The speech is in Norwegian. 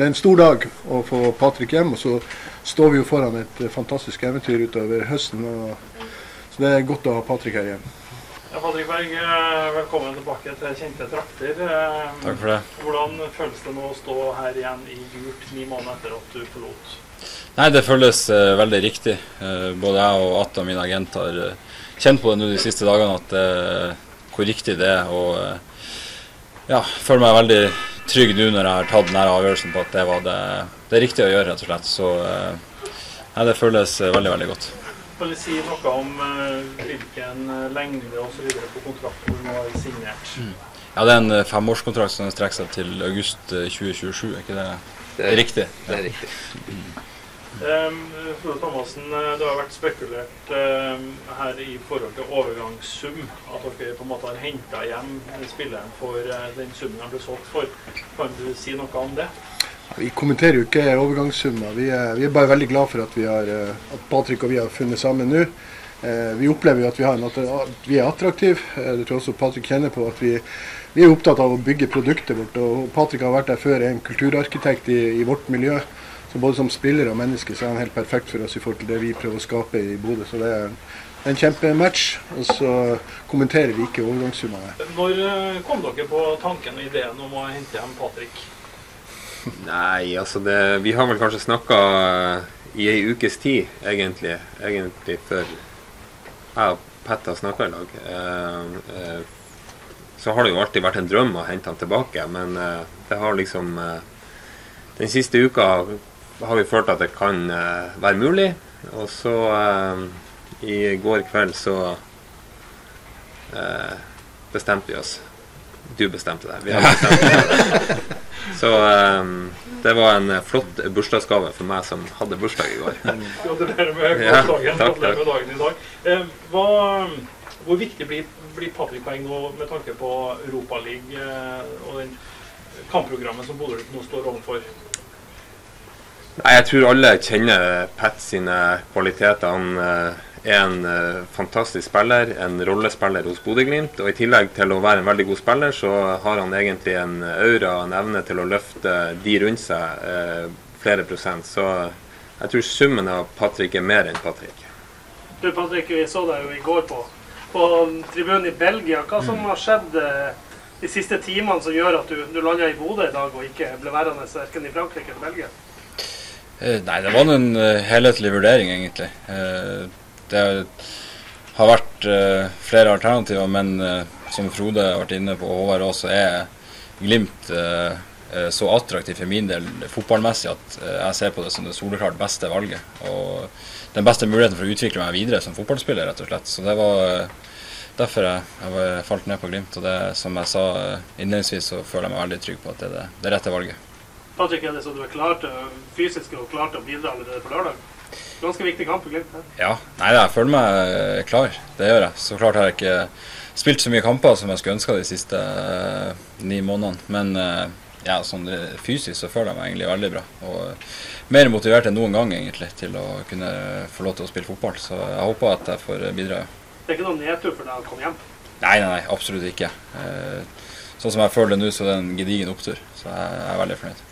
det er en stor dag å få Patrick hjem. Og så står vi jo foran et fantastisk eventyr utover høsten. Og, så det er godt å ha Patrick her igjen. Ja, Patrick Berg, velkommen tilbake til kjente trakter. Takk for det. Hvordan føles det nå å stå her igjen i gult ni måneder etter at du forlot? Nei, Det føles uh, veldig riktig. Uh, både jeg og Atta, min agent, har uh, kjent på det nå de siste dagene at hvor riktig det er. Og ja, føler meg veldig trygg nå når jeg har tatt denne avgjørelsen på at det var det, det riktige å gjøre, rett og slett. Så ja, det føles veldig, veldig godt. Kan du si noe om hvilken lengde og så videre på kontrakten du har signert? Mm. Ja, Det er en femårskontrakt som strekker seg til august 2027, er ikke det, det er riktig? Det er riktig. Um, Frode Thomassen, det har vært spekulert um, her i forhold til overgangssum. At dere på en måte har henta hjem spilleren for uh, den summen han ble solgt for. Kan du si noe om det? Vi kommenterer jo ikke overgangssummer. Vi, vi, er bare veldig glad for at, har, at Patrick og vi har funnet sammen nå. Vi opplever jo at vi, at vi er attraktive. Det tror jeg også Patrick kjenner på. at vi, vi er opptatt av å bygge produktet vårt. og Patrick har vært der før, er en kulturarkitekt i, i vårt miljø. Så både som spiller og menneske så er han helt perfekt for oss i forhold til det vi prøver å skape i Bodø. Så det er en kjempematch. Og så kommenterer vi ikke overgangssummene. Når eh, kom dere på tanken og ideen om å hente hjem Patrick? Nei, altså det, Vi har vel kanskje snakka i ei ukes tid, egentlig. Egentlig før jeg og Pet har snakka i lag. Eh, eh, så har det jo alltid vært en drøm å hente han tilbake, men eh, det har liksom eh, Den siste uka har vi følt at det kan uh, være mulig. Og så uh, i går kveld så uh, bestemte vi oss. Du bestemte deg. Vi har bestemt det. Så det var en flott bursdagsgave for meg som hadde bursdag i går. Gratulerer med ja, Gratulerer med dagen i dag. Hva, hvor viktig blir, blir Patrick Poeng nå med tanke på Europaligaen og den kampprogrammet som Bodø nå står overfor? Nei, Jeg tror alle kjenner Pat sine kvaliteter. Han eh, er en eh, fantastisk spiller, en rollespiller hos Bodø-Glimt. Og i tillegg til å være en veldig god spiller, så har han egentlig en aura, en evne til å løfte de rundt seg eh, flere prosent. Så jeg tror summen av Patrick er mer enn Patrick. Du Patrick, vi så deg jo i går på, på tribunen i Belgia. Hva som har skjedd de siste timene som gjør at du, du landa i Bodø i dag og ikke ble værende verken i Frankrike eller Belgia? Eh, nei, det var en uh, helhetlig vurdering, egentlig. Uh, det har vært flere alternativer, men som Frode har vært inne på, og Håvard også, er Glimt så attraktiv for min del fotballmessig at jeg ser på det som det soleklart beste valget. Og den beste muligheten for å utvikle meg videre som fotballspiller, rett og slett. Så det var derfor jeg, jeg falt ned på Glimt. Og det, som jeg sa innledningsvis, så føler jeg meg veldig trygg på at det er det, det rette valget. Patrick, er det så du er klar til fysisk og klar til å bidra allerede på lørdag? Ganske viktig kamp for Glimt. Ja, nei, jeg føler meg klar. Det gjør jeg. Så klart har jeg ikke spilt så mye kamper som jeg skulle ønska de siste uh, ni månedene. Men uh, ja, sånn fysisk så føler jeg meg egentlig veldig bra. Og mer motivert enn noen gang egentlig til å kunne få lov til å spille fotball. Så jeg håper at jeg får bidra. Det er ikke noen nedtur for deg å komme hjem? Nei, nei, nei absolutt ikke. Uh, sånn som jeg føler det nå, så det er en gedigen opptur. Så jeg er veldig fornøyd.